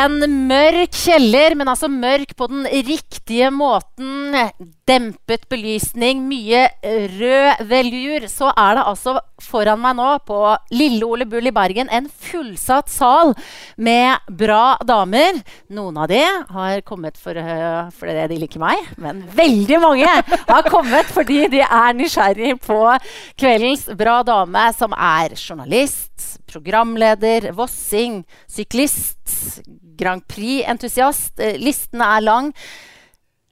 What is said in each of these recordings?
en mørk kjeller, men altså mørk på den riktige måten. Dempet belysning, mye rød velur. Så er det altså foran meg nå på Lille Ole Bull i Bergen en fullsatt sal med bra damer. Noen av de har kommet for, uh, fordi de liker meg, men veldig mange har kommet fordi de er nysgjerrig på kveldens bra dame, som er journalist, programleder, vossing, syklist, Grand Prix-entusiast. listene listen er lang.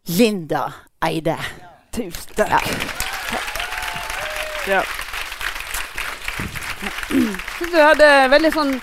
Linda Eide. Tusen takk. Ja. Du hadde veldig sånn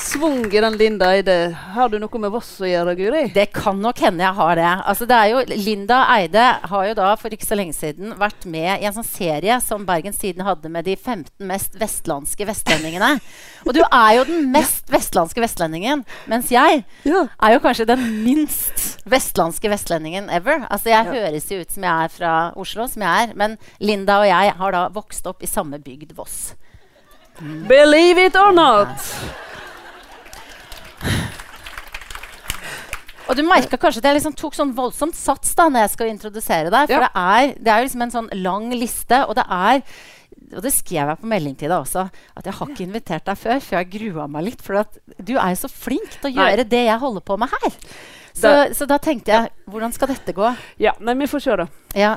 svung i den Linda Eide. Har du noe med Voss å gjøre, Guri? Det kan nok hende jeg har det. Altså, det jo, Linda Eide har jo da for ikke så lenge siden vært med i en sånn serie som Bergens Tiden hadde med de 15 mest vestlandske vestlendingene. Og du er jo den mest vestlandske vestlendingen, mens jeg ja. er jo kanskje den minst vestlandske vestlendingen ever. Altså, jeg ja. høres jo ut som jeg er fra Oslo, som jeg er, men Linda og jeg har da vokst opp i samme bygd, Voss. Believe it or not. Og du merka kanskje at jeg liksom tok sånn voldsomt sats da når jeg skal introdusere deg. For ja. det, er, det er liksom en sånn lang liste, og det er og det skrev jeg på melding til deg også, at jeg har ikke invitert deg før, for jeg grua meg litt. For du er jo så flink til å gjøre Nei. det jeg holder på med her. Så, så, da tenkte jeg, hvordan skal dette gå? Ja, nei, vi får se, da. Ja.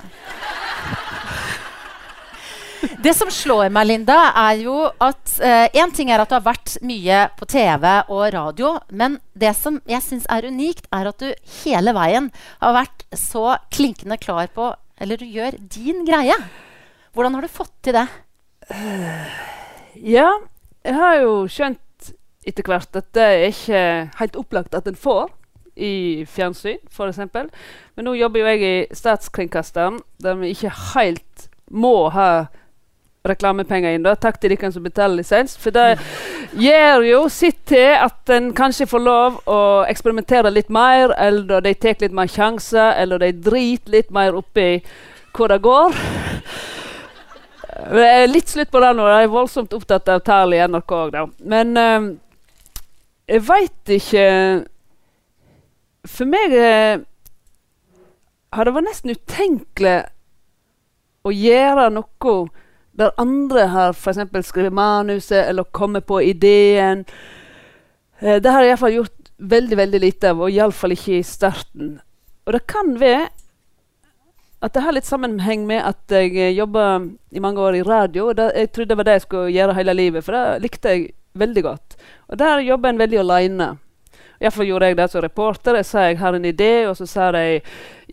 Det som slår meg, Linda, er jo at Én uh, ting er at du har vært mye på TV og radio. Men det som jeg syns er unikt, er at du hele veien har vært så klinkende klar på Eller du gjør din greie. Hvordan har du fått til det? Ja, jeg har jo skjønt etter hvert at det er ikke helt opplagt at en får i fjernsyn, f.eks. Men nå jobber jo jeg i Statskringkasteren, der vi ikke helt må ha reklamepenger inn. da. Takk til dere som betaler lisens. For det gjør jo sitt til at en kanskje får lov å eksperimentere litt mer, eller de tar litt mer sjanser, eller de driter litt mer oppi hvor det går. Det er litt slutt på det nå. Jeg er voldsomt opptatt av tall i NRK òg, da. Men um, jeg veit ikke For meg uh, har det vært nesten utenkelig å gjøre noe der andre har f.eks. skrevet manuset eller kommet på ideen. Eh, det har jeg iallfall gjort veldig veldig lite av, og iallfall ikke i starten. Og det kan være at det har litt sammenheng med at jeg eh, jobba i mange år i radio. og Jeg trodde det var det jeg skulle gjøre hele livet, for det likte jeg veldig godt. Og der jobber en veldig aleine. Iallfall gjorde jeg det som reporter. Jeg sa jeg har en idé, og så sa de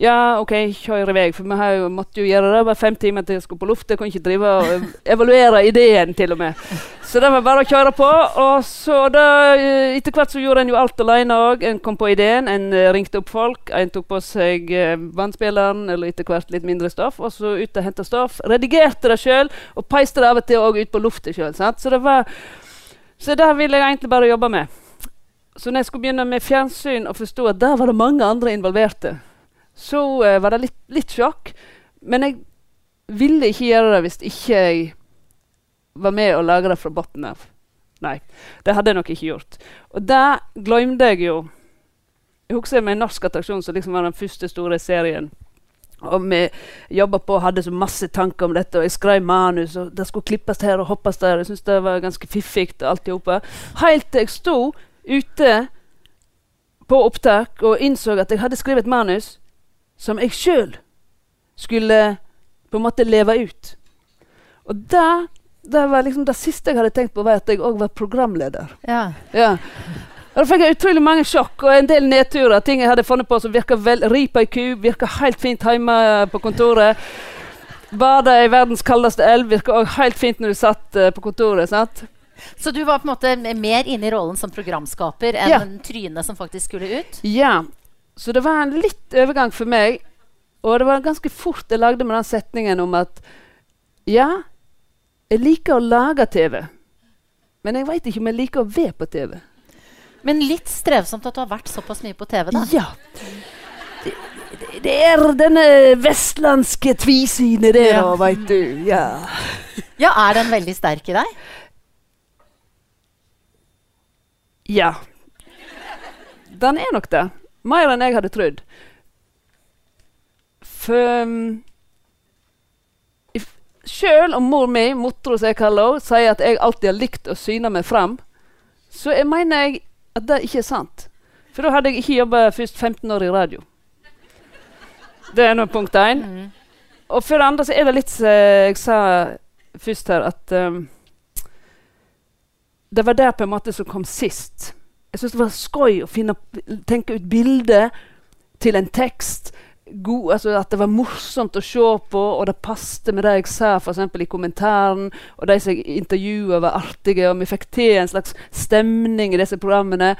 ja, OK, kjør i vei. For vi har jo, måtte jo gjøre det. Det var fem timer til jeg skulle på lufta. Jeg kunne ikke drive og evaluere ideen, til og med. Så det var bare å kjøre på. Og så da, eh, etter hvert så gjorde en jo alt alene òg. En kom på ideen, en uh, ringte opp folk. En tok på seg uh, vannspilleren, eller etter hvert litt mindre stoff, og så ut og henta stoff. Redigerte det sjøl, og peiste det av og til òg ut på lufta sjøl. Så det var så det ville jeg egentlig bare jobbe med. Så når jeg skulle begynne med fjernsyn og forstå at der var det mange andre involverte, så uh, var det litt, litt, sjokk. Men jeg ville ikke gjøre det hvis ikke jeg var med og lage det fra bunnen av. Nei, det hadde jeg nok ikke gjort. Og det glemte jeg jo. Jeg husker med en norsk attraksjon som liksom var den første store serien. Og vi jobba på og hadde så masse tanker om dette, og jeg skrev manus, og det skulle klippes her og hoppes der. Jeg syntes det var ganske fiffig. Helt til jeg sto ute på opptak og innså at jeg hadde skrevet et manus som jeg sjøl skulle på en måte leve ut. Og det, det var liksom det siste jeg hadde tenkt på, var at jeg òg var programleder. Ja. ja. Da fikk jeg utrolig mange sjokk og en del nedturer. Ting jeg hadde funnet på som virka vel Ripa i ku, virka helt fint hjemme på kontoret. Bada i verdens kaldeste elv virka òg helt fint når du satt uh, på kontoret. sant? Så du var på en måte mer inne i rollen som programskaper enn ja. trynet som faktisk skulle ut? Ja. Så det var en litt overgang for meg. Og det var ganske fort jeg lagde med den setningen om at ja, jeg liker å lage TV, men jeg veit ikke om jeg liker å være på TV. Men litt strevsomt at du har vært såpass mye på TV, da. Ja. Det, er denne vestlandske tvisynet der, ja. veit du. Ja. ja, er den veldig sterk i deg? Ja. den er nok det. Mer enn jeg hadde trodd. For Sjøl om mor mi, motro som jeg kaller henne, sier at jeg alltid har likt å syne meg fram, så jeg mener jeg at det ikke er sant. For da hadde jeg ikke jobba først 15 år i radio. Det er nå punkt én. Mm. Og for det andre så er det litt som jeg sa først her, at um, det var det på en måte som kom sist. Jeg syns det var skøy å finne, tenke ut bilder til en tekst. God, altså at det var morsomt å se på, og det passet med det jeg sa for i kommentaren. Og de som jeg intervjua, var artige, og vi fikk til en slags stemning i disse programmene.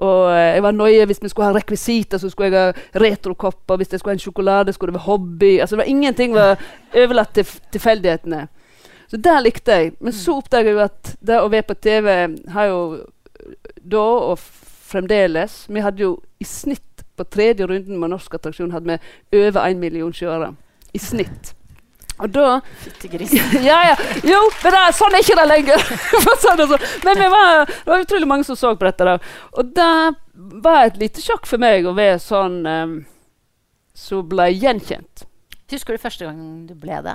Og eh, jeg var nøye hvis vi skulle ha rekvisitter, så skulle jeg ha retrokopper. Hvis jeg skulle ha en sjokolade, skulle det være hobby. Altså det var Ingenting var overlatt til tilfeldighetene. Så der likte jeg. Men så oppdaga jeg at det å være på TV har jo da og fremdeles Vi hadde jo i snitt på tredje runden med Norsk attraksjon hadde vi over én million seere. I snitt. Og da Fyttegris. ja, ja. Jo, men er- sånn er ikke det lenger. Det sånn. men vi var, det var utrolig mange som så på dette. Da. Og det var et lite sjokk for meg å være sånn um, som ble gjenkjent. Husker du første gang du ble det?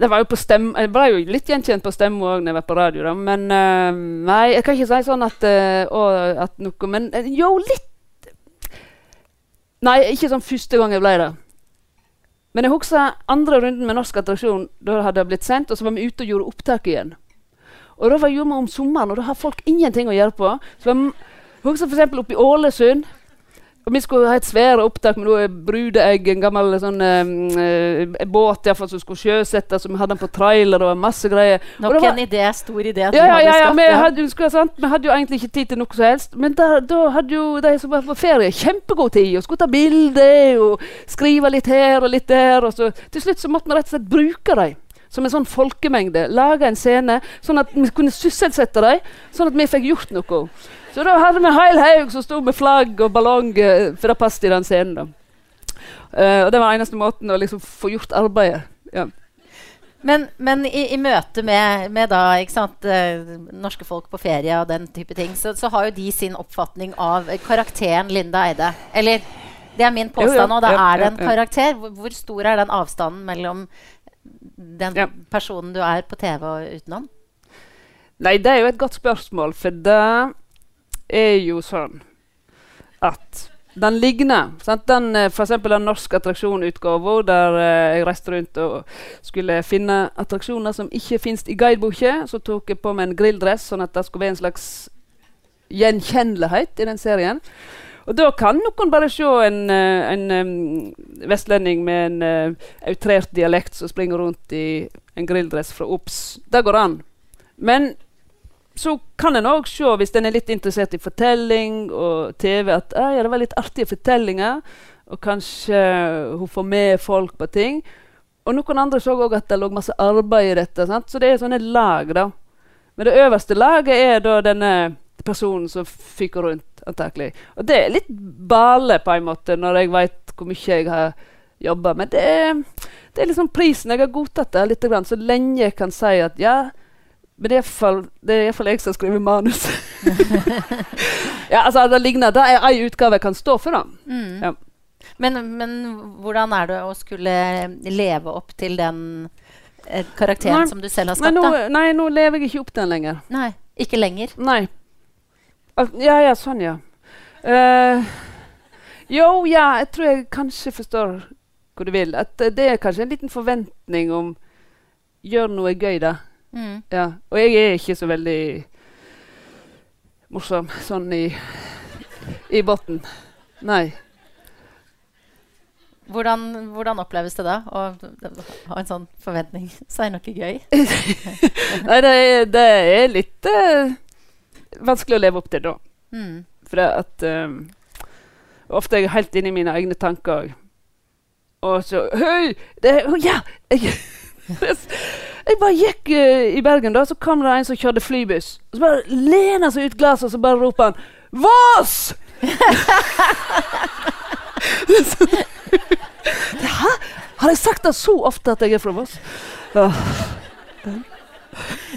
Det var jo på stem, Jeg ble jo litt gjenkjent på stemme òg når jeg var på radio. Da. Men uh, nei, jeg kan ikke si sånn at, uh, at noe Men uh, jo, litt Nei, ikke sånn første gang jeg ble det. Men jeg husker andre runden med Norsk attraksjon. Da hadde det blitt sendt, og så var vi ute og gjorde opptak igjen. Og da var vi om sommeren, og da har folk ingenting å gjøre på. Så jeg husker f.eks. oppe i Ålesund. Og vi skulle ha et svære opptak med noe brudeegg, en gammel sånn, eh, båt fall, som skulle sjøsettes. og Vi hadde den på trailer og masse greier. Nok var- en idé, stor idé. ja, ja, ja, ja, vi, hadde, skulle, sant? vi hadde jo egentlig ikke tid til noe som helst. Men da, da hadde jo de som var på ferie, kjempegod tid. Og skulle ta bilder og skrive litt her og litt der. Og så, til slutt så måtte vi rett og slett bruke dem som en sånn folkemengde. Lage en scene sånn at vi kunne sysselsette dem, sånn at vi fikk gjort noe. Så da hadde vi en hel haug som sto med flagg og ballong, eh, for det passet i den scenen. da. Uh, og det var eneste måten å liksom få gjort arbeidet. Ja. Men, men i, i møte med, med da, sant, eh, norske folk på ferie og den type ting, så, så har jo de sin oppfatning av karakteren Linda Eide. Eller det er min Jo, jo, påstand, og da ja, er det en karakter. Hvor, hvor stor er den avstanden mellom den personen du er på TV og utenom? Nei, det er jo et godt spørsmål, for det er jo sånn at den ligner. Sant? Den, eh, for eksempel den norske attraksjonutgaven der eh, jeg reiste rundt og skulle finne attraksjoner som ikke fins i guideboka. Så tok jeg på meg en grilldress, sånn at det skulle være en slags gjenkjennelighet i den serien. Og da kan noen bare se en, eh, en em, vestlending med en uh, outrert dialekt som springer rundt i en grilldress fra OBS. Det går an. Men så kan en òg se, hvis en er litt interessert i fortelling og TV, at «Ah, ja, det var litt artige fortellinger. Og kanskje hun får med folk på ting. Og noen andre så òg at det lå masse arbeid i dette. Sant? Så det er sånne lag, da. Men det øverste laget er da denne personen som fyker rundt, antakelig. Og det er litt bale, på en måte, når jeg veit hvor mye jeg har jobba. Men det er, det er liksom prisen. Jeg har godtatt det litt, så lenge jeg kan si at ja, men det er iallfall- det er iallfall jeg som skriver manus. ja, altså, det ligner. Det er ei utgave jeg kan stå for, da. Mm. Ja. Men, men hvordan er det å skulle leve opp til den eh, karakteren Nei. som du selv har Nei skapt? nå, da? nei, nå lever jeg ikke opp den lenger. Nei, ikke lenger. Nei. Al- Ja, ja, sånn, ja. Uh, jo, ja, jeg tror jeg kanskje forstår hva du vil. At uh, det er kanskje en liten forventning om Gjør noe gøy, da. Mm. Ja. Og jeg er ikke så veldig morsom sånn i, i bunnen. Nei. Hvordan, hvordan oppleves det da å ha en sånn forventning? Så er det noe gøy. Nei, det er, det er litt uh, vanskelig å leve opp til da. Mm. For at um, Ofte er jeg helt inne i mine egne tanker. Og så Hei! Det, oh, ja! Jeg, jeg bare gikk uh, i Bergen, da, så kom det en som kjørte flybuss. Og så bare lener han seg ut glasset, og så bare roper han 'Voss!' Hæ? Har jeg sagt det så ofte at jeg er fra Voss? Ja.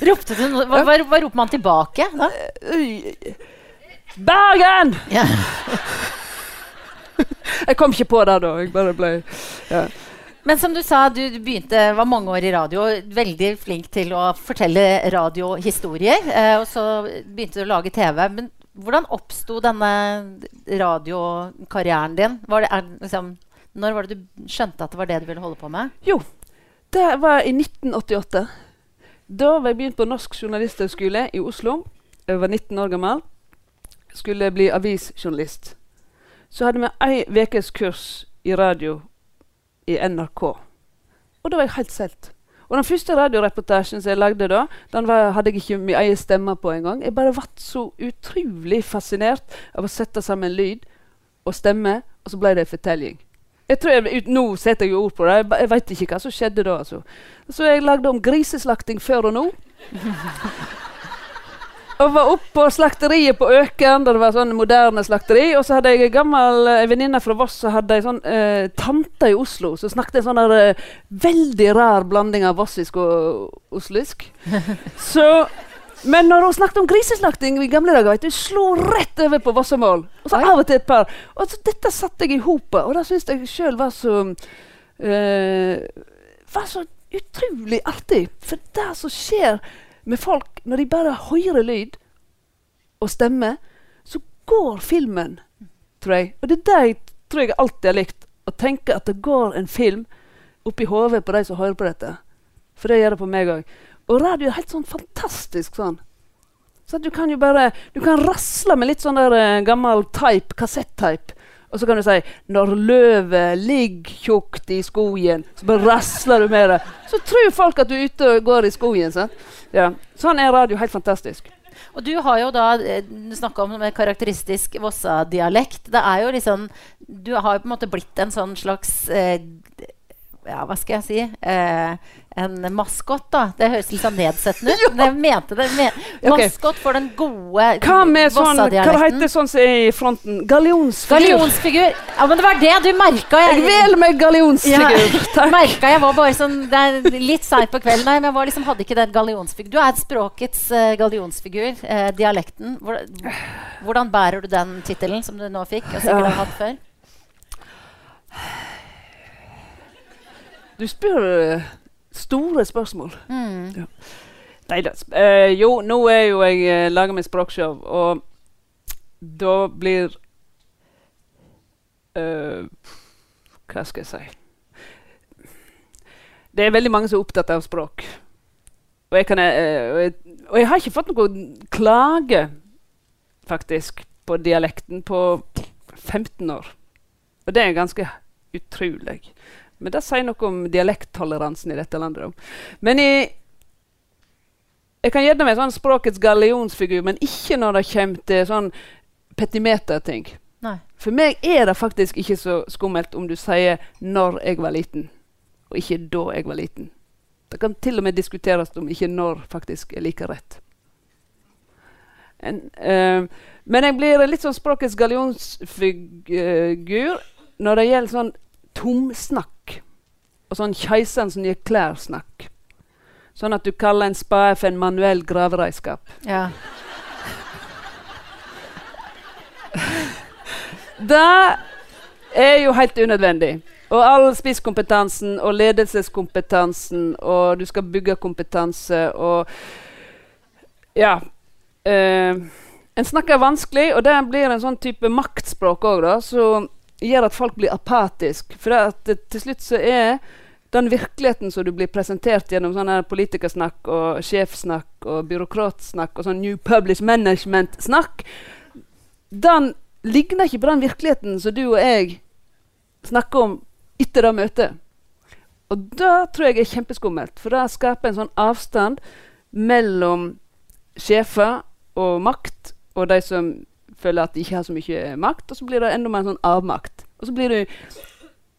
Ropte du noe? Hva, hva, hva roper man tilbake da? Bergen! Ja. Jeg kom ikke på det da. Jeg bare ble ja. Men som du sa, du begynte, var mange år i radio. Veldig flink til å fortelle radiohistorier. Eh, og så begynte du å lage TV. Men hvordan oppsto denne radiokarrieren din? Var det, er, liksom, når var det du skjønte at det var det du ville holde på med? Jo, det var i 1988. Da var jeg begynt på Norsk journalisthøgskole i Oslo. Jeg var 19 år gammel. Skulle bli avisjournalist. Så hadde vi ei ukes kurs i radio i NRK. Og da var jeg helt solgt. Og den første radioreportasjen som jeg lagde da, den var, hadde jeg ikke min egen stemme på engang. Jeg bare ble så utrolig fascinert av å sette sammen lyd og stemme, og så ble det en fortelling. Jeg tror jeg, Nå setter jeg ord på det. Jeg, jeg veit ikke hva som skjedde da. altså. Så jeg lagde om griseslakting før og nå. Og var oppe på slakteriet på Øken, der det var sånn moderne slakteri. Og så hadde jeg en gammel eh, venninne fra Voss som hadde ei sånn eh, tante i Oslo som snakket en sånn der, eh, veldig rar blanding av vossisk og oslisk. Så, men når hun snakket om griseslakting i gamle dager, vet du, slo rett over på vossemål. Og så av og til et par. Og så dette satte jeg i hopet, og det syns jeg sjøl var så eh, Var så utrolig artig. For det som skjer med folk når de bare hører lyd og stemme, så går filmen, tror jeg. Og det er det jeg tror jeg alltid har likt. Å tenke at det går en film oppi hodet på de som hører på dette. For det gjør det på meg òg. Og radio er helt sånn fantastisk sånn. Så du kan jo bare Du kan rasle med litt sånn der eh, gammel type, kassettype. Og så kan du si 'Når løvet ligger tjukt i skogen', så bare rasler du med det. Så tror folk at du er ute og går i skogen. Sant? Ja. Sånn er radio helt fantastisk. Og du har jo da eh, snakka om en karakteristisk Vossa-dialekt. Det er jo liksom Du har jo på en måte blitt en sånn slags eh, Ja, hva skal jeg si? Eh, en maskot, da. Det høres litt sånn nedsettende ut. men Jeg mente det. Me okay. Maskot for den gode Vossa-dialekten. sånn Hva det heter sånn som er i fronten? Gallionsfigur. Gallionsfigur. Ja, men det var det du merka. Jeg vel med gallionsfigur. Ja, merka jeg var bare sånn Det er litt seint på kvelden, nei, men jeg var liksom, hadde ikke den gallionsfigur. Du er språkets uh, gallionsfigur. Uh, dialekten. Hvor, hvordan bærer du den tittelen som du nå fikk? Og sikkert har hatt før? Du spør eh, store spørsmål. Mm. Nei da. Uh, jo, nå er jo jeg uh, lager meg språkshow, og da blir eh, Hva skal jeg si Det er veldig mange som er opptatt av språk. Og jeg, kan, eh, og jeg, og jeg har ikke fått noe klage, faktisk, på dialekten på 15 år. Og det er ganske utrolig. Men det sier noe om dialekttoleransen i dette landet. da. Men i jeg kan gjerne være sånn språkets gallionsfigur, men ikke når det kommer til sånn petimeterting. For meg er det faktisk ikke så skummelt om du sier 'når jeg var liten', og ikke 'da jeg var liten'. Det kan til og med diskuteres om ikke 'når' faktisk er like rett. En, uh, men jeg blir litt sånn språkets gallionsfigur når det gjelder sånn tomsnakk og sånn Keiserens som gir klær-snakk. Sånn at du kaller en spade for en manuell graveredskap. Ja. Det er jo helt unødvendig. Og all spisskompetansen og ledelseskompetansen, og du skal bygge kompetanse og Ja. Eh, en snakker vanskelig, og det blir en sånn type maktspråk òg, da, som gjør at folk blir apatiske. For det at til slutt så er den virkeligheten som du blir presentert gjennom sånn politikersnakk og sjefsnakk og byråkratsnakk og sånn New Publish Management-snakk, den ligner ikke på den virkeligheten som du og jeg snakker om etter det møtet. Og det tror jeg er kjempeskummelt, for det skaper en sånn avstand mellom sjefer og makt og de som føler at de ikke har så mye makt, og så blir det enda mer sånn avmakt. Og så blir du,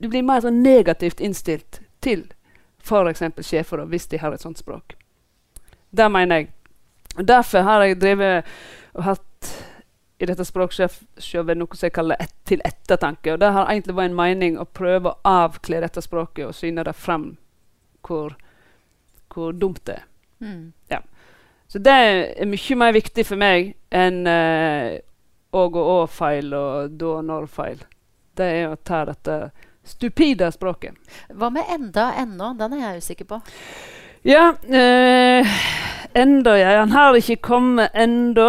du blir mer sånn negativt innstilt til f.eks. sjefer, da, hvis de har et sånt språk. Det mener jeg. Og Derfor har jeg drevet og hatt i dette språkshowet noe som jeg kaller et, til ettertanke. Og det har egentlig vært en mening å prøve å avkle dette språket og syne det fram hvor, hvor dumt det er. Mm. Så det er mye mer viktig for meg enn eh, og og å-feil og da og når-feil. Det er å ta dette stupide språket. Hva med enda ennå? Den er jeg usikker på. Ja eh, Enda, ja. Han har ikke kommet enda.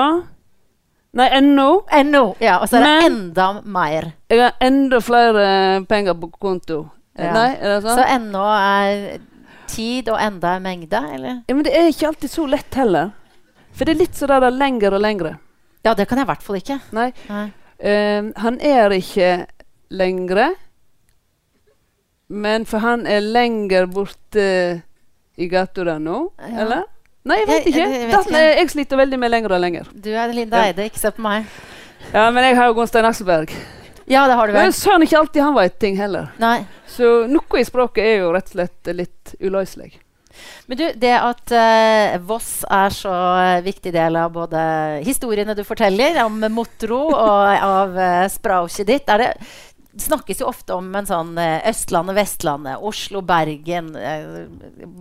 Nei, ennå. Ennå. Ja, og så er det Men- enda mer. Jeg har enda flere penger på konto. Ja. Nei, er det sånn? Så ennå er tid, og enda er mengde, eller? Ja, men det er ikke alltid så lett heller. For det er litt sånn der lengre og lengre. Ja, det kan jeg i hvert fall ikke. Nei. Nei. Uh, han er ikke lengre, men for han er lenger borte i gata nå, Ja. eller? Nei, jeg vet ikke. jeg- jeg vet ikke. Er, jeg sliter veldig med lenger og lenger. Du er Linda Ja. Eide, ikke se på meg. Ja, Men jeg har jo Gunstein Akselberg. Ja, det har du vel. Men søren ikke alltid han vet ting heller. Nei. Så noe i språket er jo rett og slett litt uløselig. Men du, det at eh, Voss er så viktig del av både historiene du forteller om Motro og av uh, språket ditt, er det snakkes jo ofte om en sånn eh, Østlandet, Vestlandet, Oslo, Bergen eh,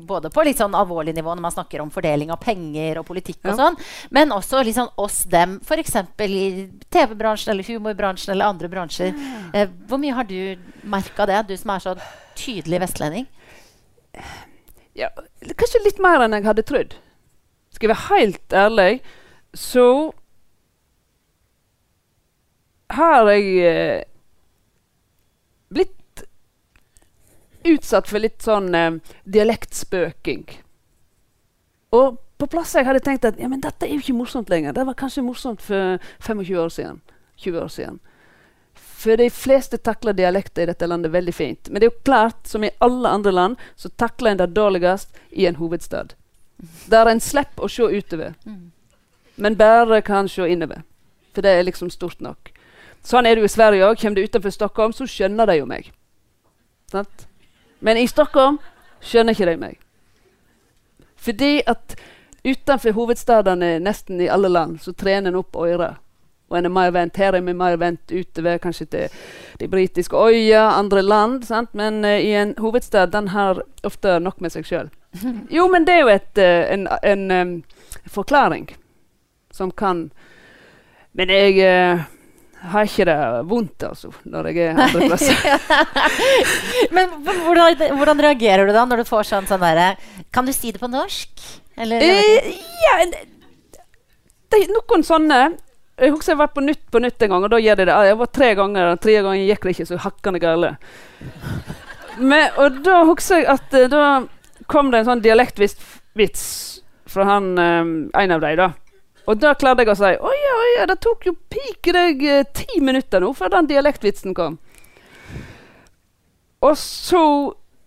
Både på litt sånn alvorlig nivå når man snakker om fordeling av penger og politikk og sånn, men også litt sånn oss, dem, f.eks. i TV-bransjen eller humorbransjen eller andre bransjer. Eh, hvor mye har du merka det, du som er så tydelig vestlending? Ja, kanskje litt mer enn jeg hadde trodd. Skal jeg være helt ærlig, så har jeg eh, blitt utsatt for litt sånn eh, dialektspøking. Og på plasser jeg hadde tenkt at ja, men dette er jo ikke morsomt lenger. Det var kanskje morsomt for 25 år siden. 20 år siden. For de fleste takler dialekter i dette landet veldig fint. Men det er jo klart, som i alle andre land, så takler en det dårligst i en hovedstad. Der en slipper å se utover, Mm. men bare kan se innover. For det er liksom stort nok. Sånn er det jo i Sverige òg. Kommer du utenfor Stockholm, så skjønner de jo meg. Sant? Men i Stockholm skjønner ikke de meg. Fordi at utenfor hovedstadene nesten i alle land så trener en opp øret. Og en er mer vendt her er vi mer vant utover, kanskje til de britiske øyer, andre land. Sant? Men uh, i en hovedstad den har ofte nok med seg sjøl. Jo, men det er jo et, uh, en, en um, forklaring som kan Men jeg uh, har ikke det vondt, altså, når jeg er andre plasser. Men hvordan, hvordan reagerer du da når du får sånn, sånn derre Kan du si det på norsk? Eller ja, det er noen sånne Jeg husker jeg var på Nytt på Nytt en gang, og da gjør de det. Jeg var tre ganger, og tre ganger gikk det ikke så hakkende. Men, og da husker jeg at eh, da kom det en sånn dialektvits fra han um, en av dem, da. Og da klarte jeg å si Å ja, ja, det tok jo pike deg eh, ti minutter nå før den dialektvitsen kom. Og så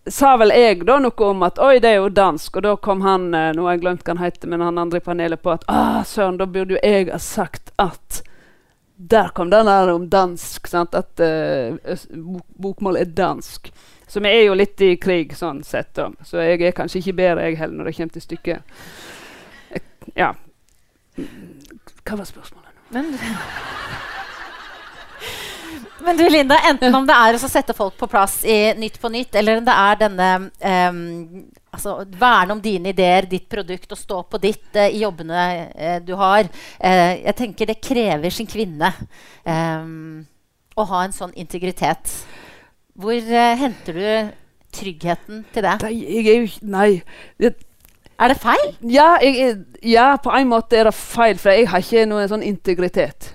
sa vel jeg da noe om at oi, det er jo dansk. Og da kom han eh, nå har jeg glemt hva han heter, men han andre i panelet på at ah, søren, da burde jo jeg ha sagt at Der kom den der om dansk. sant? At uh, bok bokmål er dansk. Så vi er jo litt i krig sånn sett, da. Så jeg er kanskje ikke bedre, jeg heller, når det kommer til stykket. Jeg, ja. Hva var spørsmålet? nå? Men, men du Linda, enten om det er å sette folk på plass i Nytt på nytt, eller om det er denne um, altså, Verne om dine ideer, ditt produkt, og stå på ditt eh, i jobbene uh, du har. Uh, jeg tenker det krever sin kvinne um, å ha en sånn integritet. Hvor henter du tryggheten til det? Nei, jeg er jo Nei. Det, Er det feil? Ja, jeg, ja, på en måte er det feil, for jeg har ikke noen sånn integritet.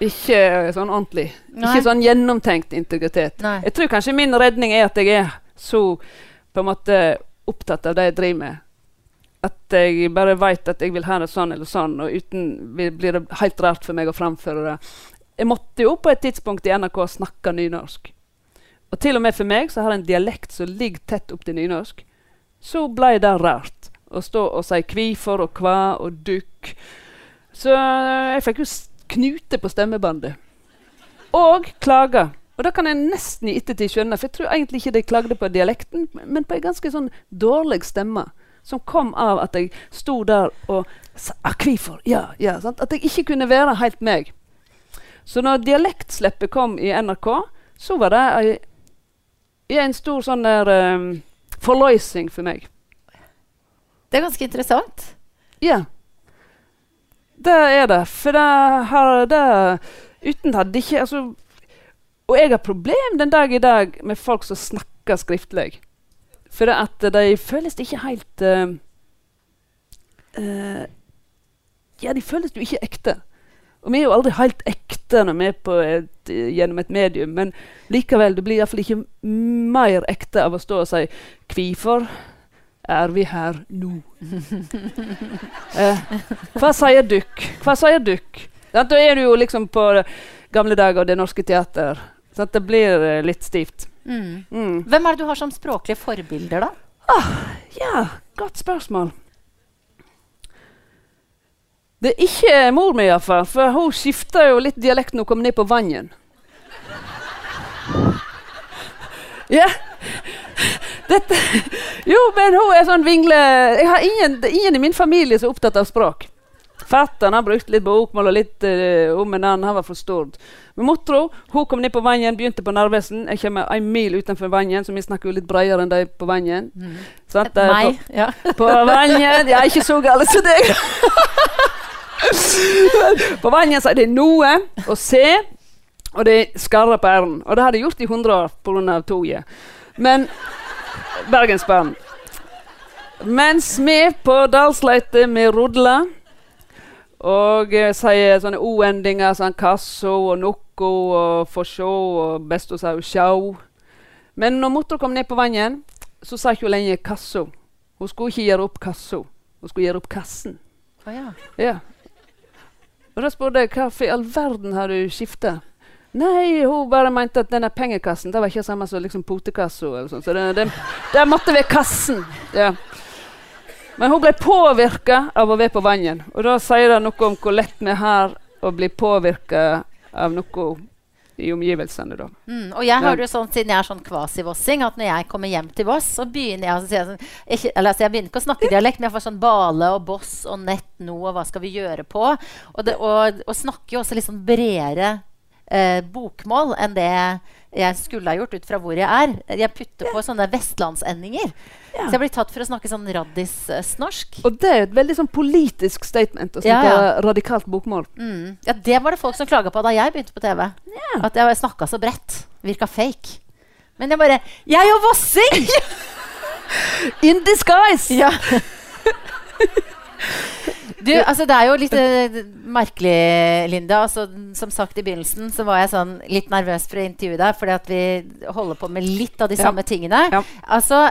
Ikke sånn ordentlig. Nei. Ikke sånn gjennomtenkt integritet. Nei. Jeg tror kanskje min redning er at jeg er så på en måte opptatt av det jeg driver med. At jeg bare vet at jeg vil ha det sånn eller sånn, og uten blir det helt rart for meg å framføre det. Jeg måtte jo på et tidspunkt i NRK snakke nynorsk. Og til og med for meg, som har en dialekt som ligger tett opp til nynorsk, så ble det rart å stå og si kvifor og kva og dukk. Så eh, jeg fikk jo knute på stemmebåndet. Og klage. Og det kan jeg nesten i ettertid skjønne, for jeg tror egentlig ikke de klagde på dialekten, men på en ganske sånn dårlig stemme. Som kom av at jeg sto der og sa ah, 'Kvifor?' Ja, ja. Sant? At jeg ikke kunne være helt meg. Så når dialektslippet kom i NRK, så var det ei, en stor sånn der um, forløsning for meg. Det er ganske interessant. Ja. Det er det. For det har det Uten hadde ikke altså, Og jeg har problem den dag i dag med folk som snakker skriftlig. For at de føles ikke helt uh, uh, Ja, de føles jo ikke ekte. Og vi er jo aldri helt ekte når vi er på et, gjennom et medium, men likevel, det blir iallfall ikke mer ekte av å stå og si 'Hvorfor er vi her nå?' eh, hva sier dykk? Hva sier dykk? Da er du jo liksom på gamle dager og Det Norske Teater. Så det blir eh, litt stivt. Mm. Mm. Hvem er det du har som språklige forbilder, da? Ah, ja, godt spørsmål. Det er ikke mor mi, iallfall. For hun skifta jo litt dialekt når hun kom ned på vannet. Ja. Dette Jo, men hun er sånn vingle... Jeg har ingen, ingen i min familie som er opptatt av språk. Fatter'n brukt litt bokmål og litt uh, om en annen. Han var for stort. Men motro hun kom ned på vannet, begynte på Narvesen. Jeg kommer en mil utenfor vannet, så vi snakker jo litt bredere enn de på vannet. Mm. Sånn, Meg, på, ja. På vannet Ja, ikke så gale som deg. på vannet så er det noe å se, og det skarrer på r-en. Og det har de gjort i 100 år pga. toget. Men Bergensbanen. Mens vi på Dalsleite med rodler og eh, sier sånne o-endinger som sånn kasso og nokko og få sjå og best å si sjau. Men når motor kom ned på vannet, så sa ikke hun lenger kasso. Hun skulle ikke gjøre opp kasso. Hun skulle gjøre opp kassen. Ah, ja. ja. Og da spurte jeg hva i all verden har du skifta? Nei, hun bare mente at denne pengekassen det var ikke samme som liksom potekassa. Så det, det, det måtte være kassen. Ja. Men hun ble påvirka av å være på vannet. Og da sier det noe om hvor lett vi har å bli påvirka av noe i omgivelsene. da. Mm, og jeg har det sånn, Siden jeg er sånn kvasivossing, at når jeg kommer hjem til Voss, så begynner jeg, altså, jeg, sånn, ikke, eller, altså, jeg begynner ikke å snakke dialekt, men jeg får sånn Bale og Boss og Nett nå, og hva skal vi gjøre på? Og, det, og, og snakker jo også litt sånn bredere eh, bokmål enn det jeg skulle ha gjort ut fra hvor jeg er. Jeg putter på sånne vestlandsendinger. Ja. Så jeg blir tatt for å snakke sånn raddis-norsk. Og det er et veldig sånn politisk statement å snakke ja, ja. radikalt bokmål. Mm. Ja, det var det folk som klaga på da jeg begynte på TV. At jeg snakka så bredt. Virka fake. Men jeg bare Jeg er jo vossing! In disguise! Ja. Du, altså Det er jo litt uh, merkelig, Linda. Altså, som sagt i begynnelsen så var jeg sånn litt nervøs for å intervjue deg, fordi at vi holder på med litt av de ja. samme tingene. Ja. Altså,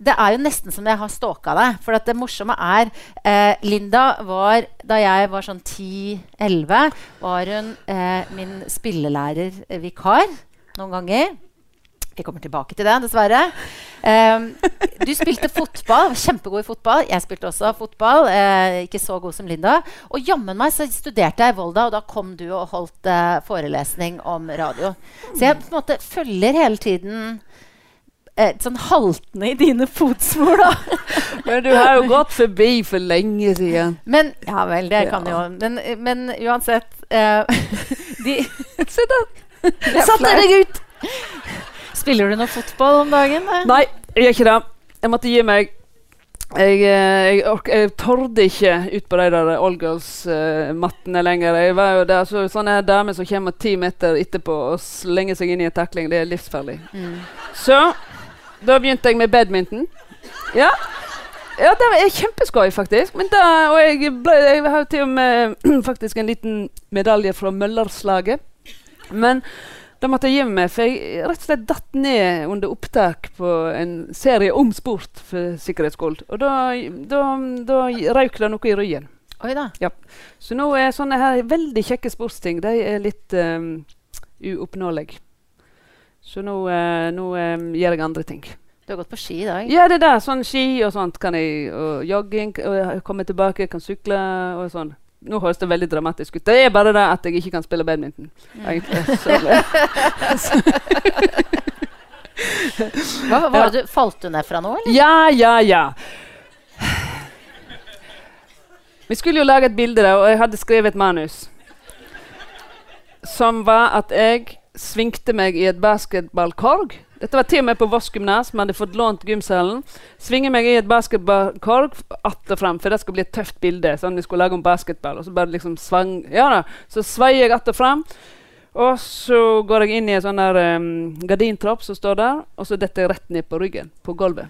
det er jo nesten som jeg har stalka deg. For det morsomme er eh, Linda var, da jeg var sånn 10-11, var hun eh, min spillelærer-vikar noen ganger. Vi kommer tilbake til det, dessverre. Um, du spilte fotball, kjempegod i fotball. Jeg spilte også fotball. Uh, ikke så god som Linda. Og jammen meg så studerte jeg i Volda, og da kom du og holdt uh, forelesning om radio. Så jeg på en måte følger hele tiden uh, sånn haltende i dine fotspor, da. men du har jo gått forbi for lenge siden. Men, ja vel, det kan jo Men, men uansett Se der! Satte deg ut! Spiller du noe fotball om dagen? Nei, Nei jeg gjør ikke det. Jeg måtte gi meg. Jeg, eh, jeg, jeg torde ikke ut på de der Allgirls-mattene uh, lenger. Jeg var jo der, så, sånne damer som kommer ti meter etterpå og slenger seg inn i en takling, det er livsfarlig. Mm. Så da begynte jeg med badminton. Ja. Ja, det er kjempeskøy, faktisk. Men da, og jeg, ble, jeg har til og med faktisk en liten medalje fra Møllerslaget. Men da måtte jeg gi meg, for jeg rett og slett datt ned under opptak på en serie om sport for sikkerhetsskolen. Og da, da, da røyk det noe i ryggen. Oi da. Ja. Så nå er sånne her veldig kjekke sportsting de er litt um, uoppnåelige. Så nå, uh, nå um, gjør jeg andre ting. Du har gått på ski i dag? Ja, det er det. Sånn ski og sånt kan jeg. Og jogging. Og komme tilbake, kan sykle og sånn. Nå høres det veldig dramatisk ut. Det er bare det at jeg ikke kan spille badminton. Hva, var det du, falt du ned fra nå, eller? Ja, ja, ja. Vi skulle jo lage et bilde, der, og jeg hadde skrevet et manus. Som var at jeg svingte meg i et basketballkorg Dette var til og med på Voss gymnas. Vi hadde fått lånt gymsalen. Svinger meg i et basketballkorg att og fram, for det skal bli et tøft bilde. Sånn vi skulle lage om basketball. Og så bare liksom svang Ja da. Så sveier jeg att og fram. Og så går jeg inn i en sånn der um, gardintropp som står der, og så detter jeg rett ned på ryggen, på gulvet.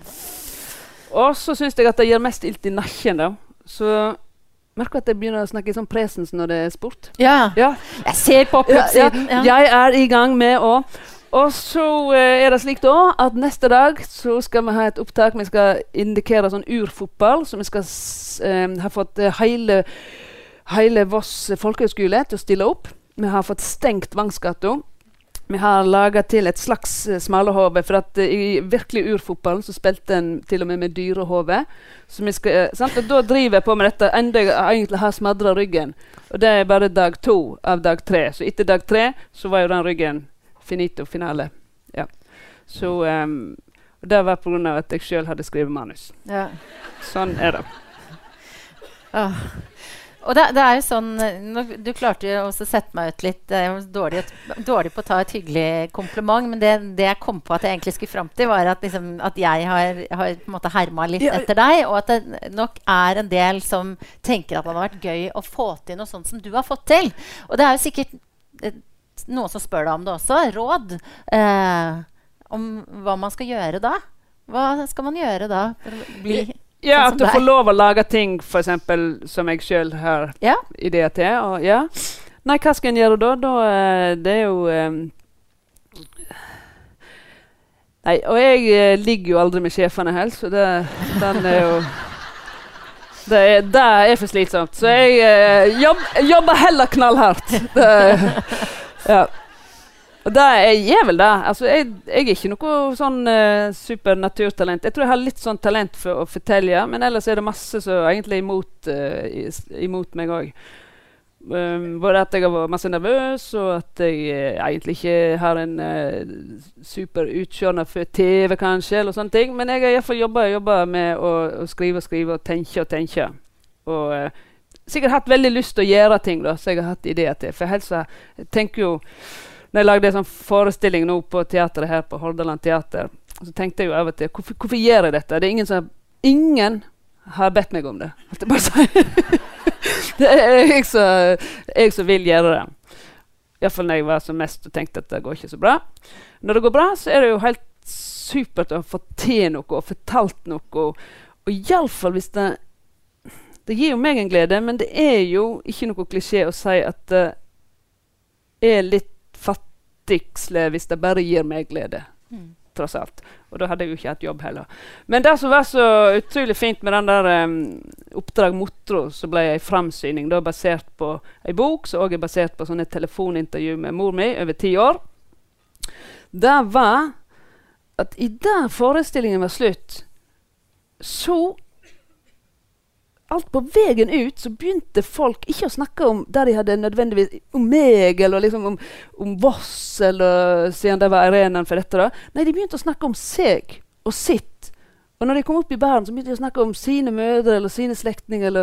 Og så syns jeg at det gjør mest ilt i nakken. da. Så merker at jeg begynner å snakke i sånn presens når det er sport. Ja. Ja, Jeg ser på ja, ja. oppsiden. Ja, Jeg er i gang med å Og så eh, er det slik da at neste dag så skal vi ha et opptak. Vi skal indikere sånn urfotball. Så vi skal eh, ha fått eh, hele, hele Voss folkehøgskole til å stille opp. Vi har fått stengt Vangsgata. Vi har laga til et slags uh, smalahove. For at uh, i virkelig urfotballen så spilte en til og med med dyrehove. Eh, sant? Og da driver jeg på med dette enda jeg egentlig har smadra ryggen. Og det er bare dag to av dag tre. Så etter dag tre så var jo den ryggen finito finale. Ja. Så um, Det var pga. at jeg sjøl hadde skrevet manus. ja. Sånn er det. Åh. Og det, det er jo sånn Du klarte jo også å sette meg ut litt. Jeg var dårlig, dårlig på å ta et hyggelig kompliment, men det, det jeg kom på at jeg egentlig skulle fram til, var at, liksom, at jeg har, har på en måte herma litt Ja. etter deg, og at det nok er en del som tenker at det hadde vært gøy å få til noe sånt som du har fått til. Og det er jo sikkert noen som spør deg om det også. Råd eh, om hva man skal gjøre da. Hva skal man gjøre da bli Ja, Sånn At du får lov å lage ting for eksempel, som jeg sjøl har Ja? ideer til. Og, ja. Nei, hva skal en gjøre da? da eh, det er jo um, Nei, og jeg eh, ligger jo aldri med sjefene heller, så det, den er jo det er, det er for slitsomt. Så jeg eh, jobb, jobber heller knallhardt. Det, ja. Og det er vel det. Altså, jeg, jeg er ikke noe sånn uh, supernaturtalent. Jeg tror jeg har litt sånn talent for å fortelle, men ellers er det masse som egentlig er imot, uh, imot meg òg. Um, både at jeg har vært masse nervøs, og at jeg uh, egentlig ikke har en uh, super utseendet for TV, kanskje, eller sånne ting. Men jeg har iallfall jobba med å, å skrive og skrive og tenke og tenke. Og sikkert hatt veldig lyst til å gjøre ting da, som jeg har hatt ideer til. For helsa, jeg tenker jo når jeg lagde en sånn forestilling nå på teateret her på Hordaland Teater, så tenkte jeg jo av og til hvorfor, hvorfor gjør jeg dette? Det er ingen som Ingen har bedt meg om det. Holdt jeg bare si. det er jeg som, vil gjøre det. Iallfall når jeg var som mest og tenkte at det går ikke så bra. Når det går bra, så er det jo helt supert å få til noe og fortalt noe. Og iallfall hvis det Det gir jo meg en glede, men det er jo ikke noe klisjé å si at det er litt fattigsle hvis det bare gir meg glede. Mm. Tross alt. Og da hadde jeg jo ikke hatt jobb heller. Men det som var så utrolig fint med den der um, Oppdrag Motro, så ble ei framsyning da basert på ei bok som òg er basert på sånne telefonintervju med mor mi over ti år. Det var at idet forestillingen var slutt, så alt på veien ut så begynte folk ikke å snakke om der de hadde nødvendigvis om meg eller liksom om, om Voss, eller siden det var arenaen for dette. da. Nei, de begynte å snakke om seg og sitt. Og når de kom opp i Bæren, så begynte de å snakke om sine mødre eller sine slektninger.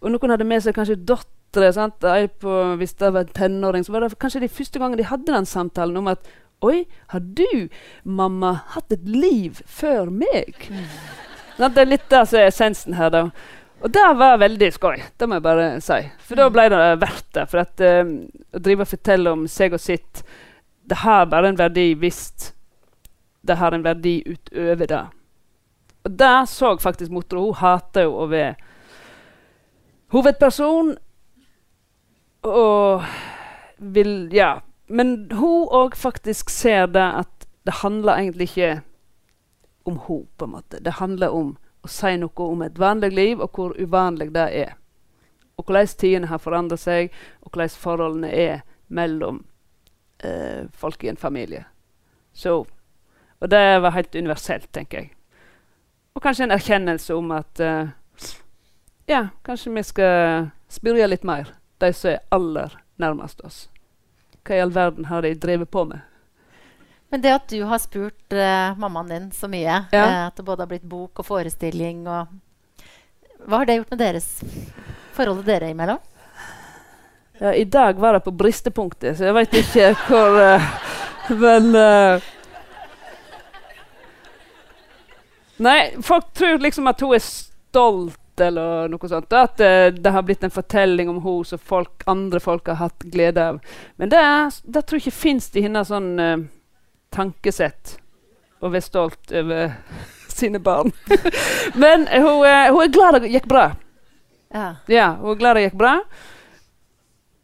Og noen hadde med seg kanskje sant? På, hvis det var en tenåring, så var det kanskje de første gangen de hadde den samtalen om at Oi, har du, mamma, hatt et liv før meg? Mm. Det er litt det som er essensen her, da. Og det var veldig skøy, det må jeg bare si. For da ble det verdt det. For at eh, å drive og fortelle om seg og sitt, det har bare en verdi hvis det har en verdi utover det. Og det så faktisk Motro. Hun hater jo å være hovedperson. Og vil Ja. Men hun òg faktisk ser det at det handler egentlig ikke om hun på en måte. Det handler om å si noe om et vanlig liv, og hvor uvanlig det er. Og hvordan tidene har forandret seg, og hvordan forholdene er mellom eh, folk i en familie. Så, og det var helt universelt, tenker jeg. Og kanskje en erkjennelse om at eh, ja, kanskje vi skal spørre litt mer, de som er aller nærmest oss. Hva i all verden har de drevet på med? Men det at du har spurt uh, mammaen din så mye, Ja. uh, at det både har blitt bok og forestilling og Hva har det gjort med deres forholdet dere imellom? Ja, I dag var det på bristepunktet, så jeg veit ikke hvor uh, Men Nei, folk tror liksom at hun er stolt eller noe sånt. At uh, det har blitt en fortelling om henne som folk, andre folk har hatt glede av. Men det, det tror jeg ikke fins i hennes sånn uh, tankesett å være stolt over sine barn. Men hun, uh, hun, er glad det gikk bra. Ja. ja. Hun er glad det gikk bra.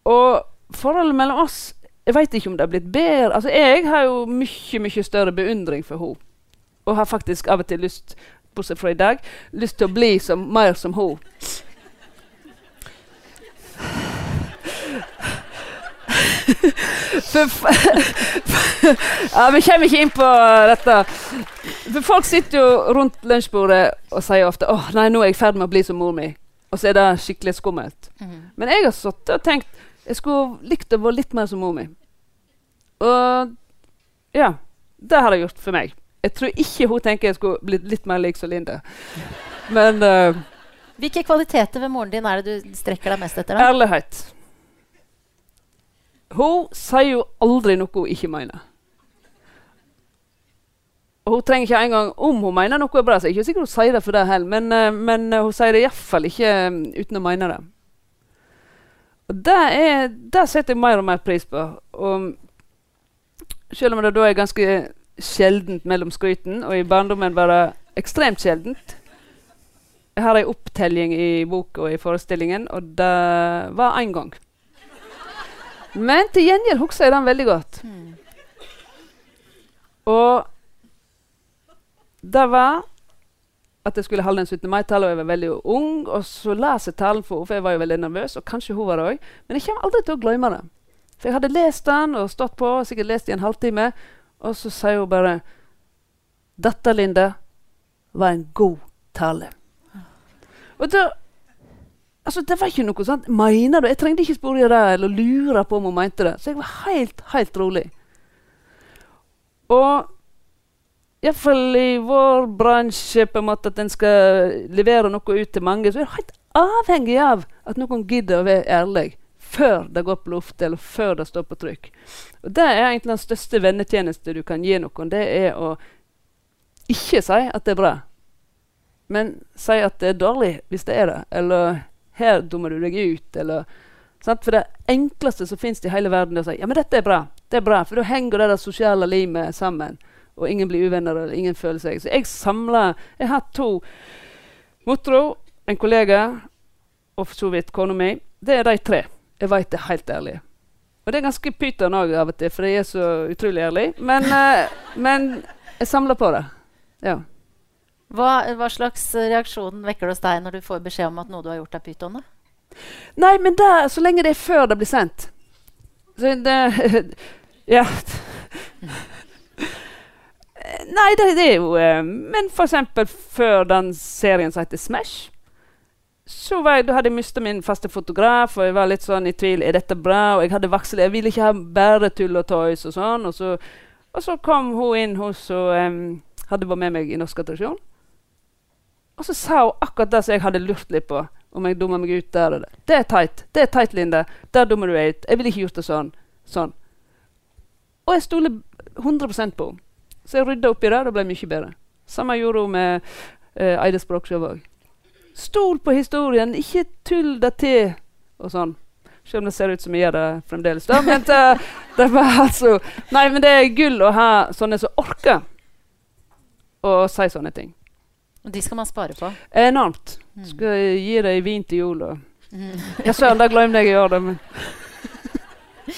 Og forholdet mellom oss Jeg vet ikke om det har blitt bedre. Altså, jeg har jo mye, mye større beundring for henne. Og har faktisk av og til lyst bortsett fra i dag, lyst til å bli som, mer som hun. ja, Vi kommer ikke inn på dette. For Folk sitter jo rundt lunsjbordet og sier ofte åh, nei, nå er jeg i ferd med å bli som mor mi. Og så er det skikkelig skummelt. Mhm. Men jeg har sittet og tenkt jeg skulle likt å være litt mer som mor mi. Og ja, det har det gjort for meg. Jeg tror ikke hun tenker jeg skulle blitt litt mer lik som Linda. Men uh, Hvilke kvaliteter ved moren din er det du strekker deg mest etter? da? ærlighet Hun sier jo aldri noe hun ikke mener. Og hun trenger ikke engang om hun mener noe er bra. Så jeg er ikke sikker hun sier det for det heller, men, uh, men uh, hun sier det iallfall ikke um, uten å mene det. Og det, er, det setter jeg mer og mer pris på. Og selv om det da er ganske sjeldent mellom skryten, og i barndommen var det ekstremt sjeldent. Jeg har ei opptelling i boka og i forestillingen, og det var én gang. Men til gjengjeld husker jeg den veldig godt. Og det var at jeg skulle holde en 17. mai-tale, og jeg var veldig ung. Og så las jeg talen for henne, for jeg var jo veldig nervøs, og kanskje hun var det òg. Men jeg kommer aldri til å glemme det. For jeg hadde lest den og stått på, sikkert lest i en halvtime. Og så sier hun bare 'Dette, Linde, var en god tale'. Og da Altså, Det var ikke noe sånt. Mener du? Jeg trengte ikke spørre det eller lure på om hun mente det. Så jeg var helt, helt rolig. Og iallfall i vår bransje, på en måte at en skal levere noe ut til mange, så er du helt avhengig av at noen gidder å være ærlig før det går på luft, eller før det står på trykk. Og Det er egentlig den største vennetjeneste du kan gi noen. Det er å ikke si at det er bra, men si at det er dårlig hvis det er det. Eller 'her dummer du deg ut'. Eller, sant? For det enkleste som fins i hele verden, er å si 'ja, men dette er bra'. Det er bra, For da henger det der sosiale limet sammen, og ingen blir uvenner, eller ingen føler seg Så jeg samler Jeg har to motro, en kollega og for så vidt kona mi. Det er de tre. Jeg veit det helt ærlig. Og det er ganske pyton òg av og til, for jeg er så utrolig ærlig. Men, uh, men jeg samler på det. Ja. Hva, hva, slags reaksjon vekker det hos deg når du får beskjed om at noe du har gjort, er pyton? Nei, men det, så lenge det er før det blir sendt. Så det Ja. Nei, det, det, er jo uh, Men f.eks. før den serien som heter Smash så jeg, hadde jeg mista min faste fotograf, og jeg var litt sånn i tvil. Er dette bra? Og jeg hadde vaksel, jeg ville ikke ha bare tull og tøys og sånn. Og så, og så kom hun inn, hun um, hadde vært med meg i Norsk attraksjon. Og så sa hun akkurat det som jeg hadde lurt litt på. Om jeg dummer meg ut der og. Det er teit. Det er teit, Linde. Der dummer du deg ut. Jeg ville ikke gjort det sånn. Sånn. Og jeg stoler 100% på henne. Så jeg rydda opp i det. Det ble mye bedre. Samme gjorde hun med eh, Eide Språkshow òg. Stol på historien, ikke tull det til. Og sånn. Selv om det ser ut som jeg gjør det fremdeles. da, Men det, det var altså Nei, men det er gull å ha sånne som orker å si sånne ting. Og de skal man spare på. Enormt. Mm. Skal gi deg vin til jul. Og Mm. ja, søren, da glemte jeg å gjøre det. Men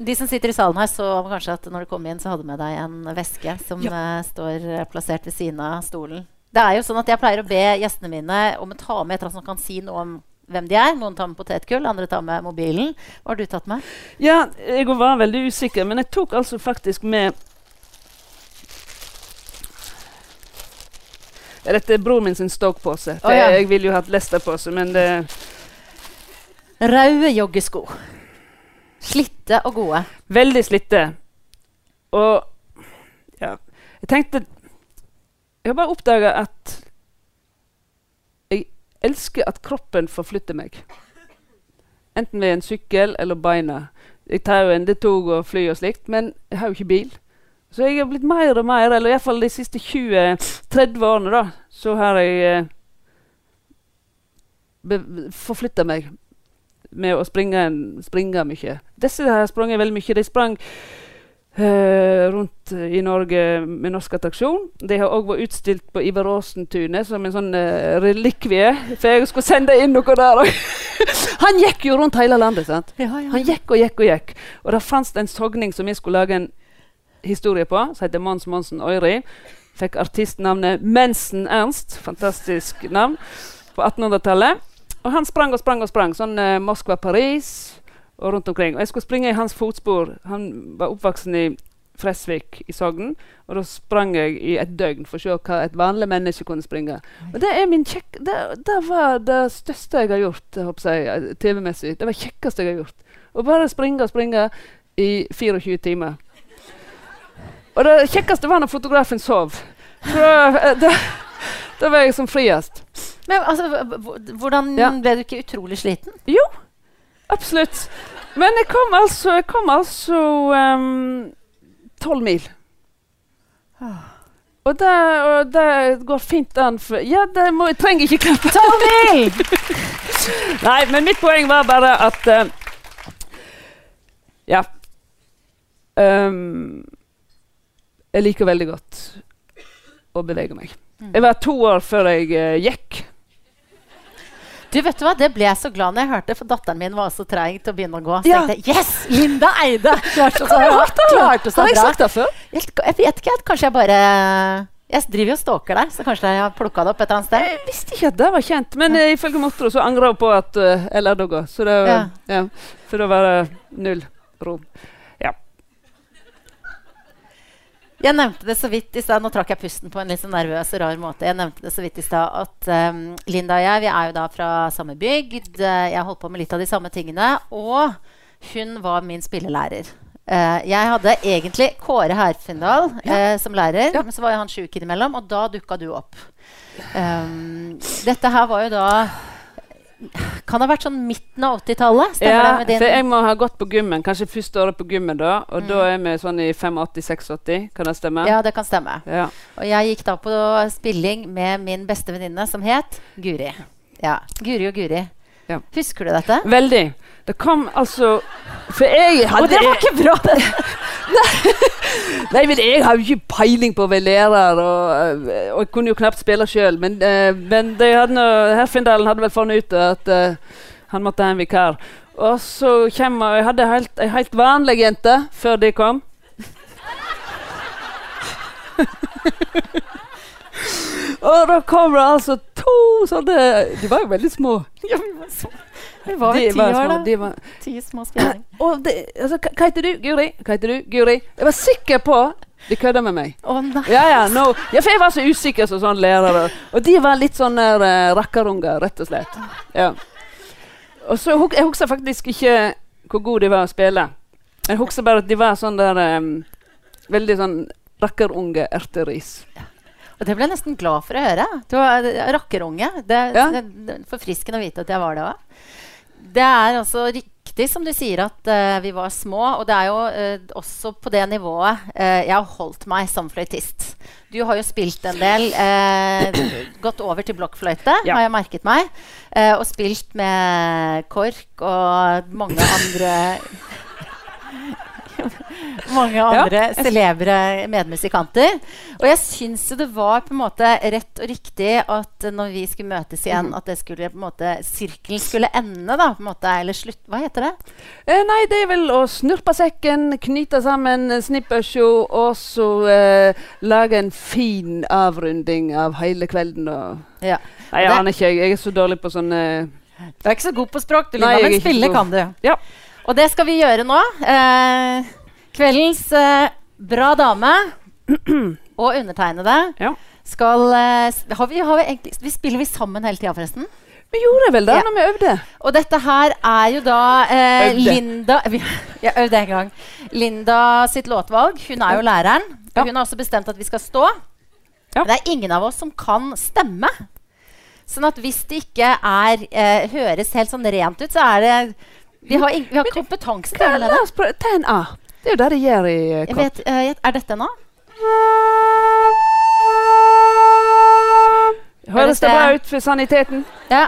De som sitter i salen her, så kanskje at når du kom inn, så hadde du med deg en veske som eh, står eh, plassert ved siden av stolen. Det er jo sånn at Jeg pleier å be gjestene mine om å ta med et eller annet som kan si noe om hvem de er. Noen tar med potetgull, andre tar med mobilen. Hva har du tatt med? ja, jeg var veldig usikker, men jeg tok altså faktisk med Dette er bror min sin Stoke-pose. Oh, ja. Jeg ville jo hatt Leicester-pose, men det Røde joggesko. Slitte og gode. Veldig slitte. Og ja Jeg tenkte Jeg har bare oppdaga at jeg elsker at kroppen forflytter meg. Enten ved en sykkel eller beina. Jeg tar jo en tog og fly og slikt, men jeg har jo ikke bil. Så jeg har blitt mer og mer, eller iallfall de siste 20-30 årene, da, så har jeg eh, forflytta meg med å springe, springe mye. Disse har sprunget veldig mye. De sprang uh, rundt i Norge med norsk attraksjon. De har òg vært utstilt på Ivar Aasen-tunet som en sånn uh, relikvie. For jeg skulle sende inn noe der òg. Han gikk jo rundt hele landet. sant? Ja, ja. Han gikk og gikk og gikk. Og det fantes en sogning som jeg skulle lage en historie på, som heter Mons Monsen Øyri. Fikk artistnavnet Mensen Ernst. Fantastisk navn. På 1800-tallet. Og han sprang og sprang og sprang. Sånn eh, Moskva-Paris og rundt omkring. Og jeg skulle springe i hans fotspor. Han var oppvoksen i Fresvik i Sogn. Og da sprang jeg i et døgn for å se hva et vanlig menneske kunne springe. Og det min kjekk... Det, det var det største jeg har gjort jeg, eh, TV-messig. Det var det kjekkeste jeg har gjort. Å bare springe og springe i 24 timer. Og det kjekkeste var når fotografen sov. Da, da, da var jeg som friest. Men altså, hvordan Ja. ble du ikke utrolig sliten? Jo, absolutt. Men jeg kom altså Jeg kom altså tolv mil. Og det, og det går fint an for Ja, det må, jeg trenger ikke klappe. Tolv mil! Nei, men mitt poeng var bare at uh, Ja. Ehm, jeg liker veldig godt å bevege meg. Jeg var to år før jeg uh, gikk. Du vet du hva, Det ble jeg så glad når jeg hørte, for datteren min var så treig til å begynne å gå. Så Ja. tenkte jeg yes! Linda Eide! Klarte så Har jeg bra. Klarte så Har jeg bra. sagt det før? Jeg jeg vet ikke, kanskje jeg bare Jeg driver jo og stalker deg, så kanskje jeg har plukka det opp et eller annet sted. Jeg visste ikke at det var kjent, men ja. ifølge mottoet så angrer hun på at uh, jeg lærte å gå. Så det, Ja. ja. så det var uh, null ro. Jeg nevnte det så vidt i stad. Nå trakk jeg pusten på en litt sånn nervøs og rar måte. Jeg nevnte det så vidt i stad at um, Linda og jeg vi er jo da fra samme bygd. Eh, Jeg holdt på med litt av de samme tingene. Og hun var min spillelærer. Uh, jeg hadde egentlig Kåre Herfindal eh, som lærer, Ja. men så var jo han sjuk innimellom, og da dukka du opp. Um, dette her var jo da Kan ha vært sånn midten av 80-tallet? Stemmer Ja, det med din for jeg må ha gått på gymmen, kanskje første året på gymmen da, og Mm. da er vi sånn i 85-86, kan det stemme? Ja, det kan stemme. Ja. Og jeg gikk da på spilling med min beste venninne, som het Guri. Ja, Guri og Guri. Ja. Husker du dette? Veldig. Det kom altså For jeg hadde Og det var ikke bra! det. Nei, men jeg har jo ikke peiling på å være lærer, og, øh, og jeg kunne jo knapt spille sjøl. Men, uh, men de hadde Herfindalen hadde vel funnet ut at uh, han måtte ha en vikar. Og så kommer Jeg hadde helt, ei helt vanlig jente før de kom. og da kom det altså to sånne De var jo veldig små. Ja, vi var Vi ti var år, små, da. de var, Ti små spilling. og det, altså, hva heter du? Guri? Hva heter du? Guri? Jeg var sikker på de kødda med meg. Å nei. Ja, ja, no. ja, for jeg var så usikker som sånn lærere. Og de var litt sånn uh, rakkarunger, rett og slett. Ja. Og så Jeg husker faktisk ikke hvor gode de var å spille. Jeg husker bare at de var sånn der um, Veldig sånn rakkerunge erteris. Og det ble jeg nesten glad for å høre. Du var rakkerunge. Det, Ja. det, forfriskende å vite at jeg var det òg. Det er altså riktig som du sier at uh, vi var små. Og det er jo uh, også på det nivået uh, jeg har holdt meg som fløytist. Du har jo spilt en del. Gått over til blokkfløyte, Ja. har jeg merket meg. Og spilt med KORK og mange andre mange andre celebre medmusikanter. Og jeg syns det var på en måte rett og riktig at når vi skulle møtes igjen, at det skulle på en måte sirkelen skulle ende, da. på en måte, Eller slutt Hva heter det? Eh, nei, det er vel å snurpe sekken, knyte sammen snippersjo, og så eh, lage en fin avrunding av hele kvelden. Og Ja. Nei, jeg aner ikke. Jeg, er så dårlig på sånne Du er ikke så god på språk, du, Lina, men spille kan du. Ja. Og det skal vi gjøre nå. Eh, kveldens eh, bra dame og undertegnede Ja. skal eh, har vi, har vi, egentlig, vi Spiller vi sammen hele tida, forresten? Vi gjorde vel det Ja. når vi øvde. Og dette her er jo da eh, Linda Jeg øvde en gang. Linda sitt låtvalg. Hun er jo læreren. Ja. Hun har også bestemt at vi skal stå. Ja. Det er ingen av oss som kan stemme. Sånn at hvis det ikke er, eh, høres helt sånn rent ut, så er det Vi har, vi har kompetanse til å gjøre det. Ta en A. Det er jo det de gjør i uh, Jeg vet, eh, er dette nå? Høres det det- bra ut for saniteten? Ja.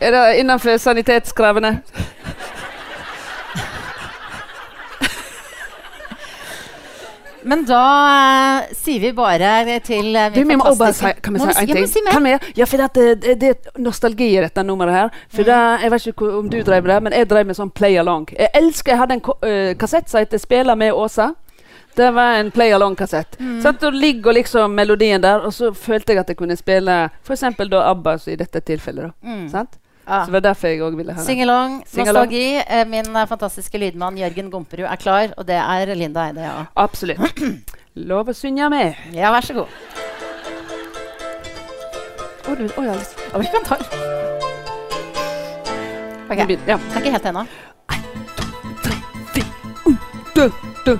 Er det innenfor sanitetskravene? Men da eh, sier vi bare til eh, Du, min vi må bare si, fantastiske kan vi Må si du en ja, ting? men si mer. Kan vi, ja, for det, det, det er nostalgi i dette nummeret her. For det, jeg vet ikke hvor- om du drev med det, men jeg drev med sånn play along. Jeg elsker, jeg hadde en ko- øh, kassett som heter 'Spela med Åsa'. Det var en play along-kassett. Mm. Så at da ligger liksom melodien der, og så følte jeg at jeg kunne spille f.eks. ABBA så i dette tilfellet. da. Mm. Sant? Ja. Så det var derfor jeg òg ville ha det. Sing-along, Sing along. nostalgi. Eh, Min eh, fantastiske lydmann Jørgen Gomperud er klar, og det er Linda Eide, ja. Absolutt. Lov å synge med. Ja, vær så god. Å, du, å, ja, litt- Og vi kan ta Ok, Nå begynner- Ja. det er ikke helt ennå. Du, du.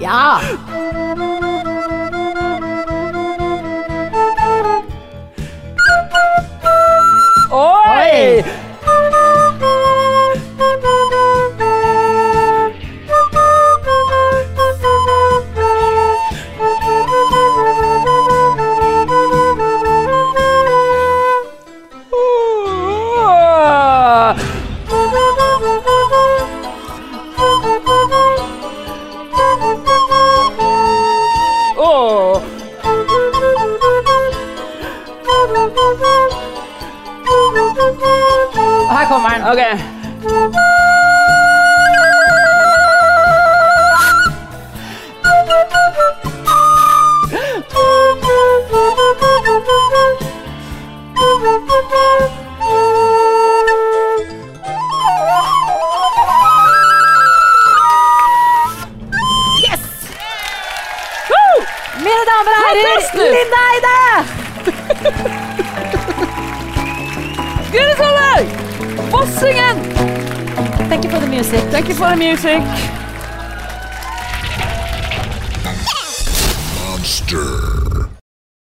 Ja!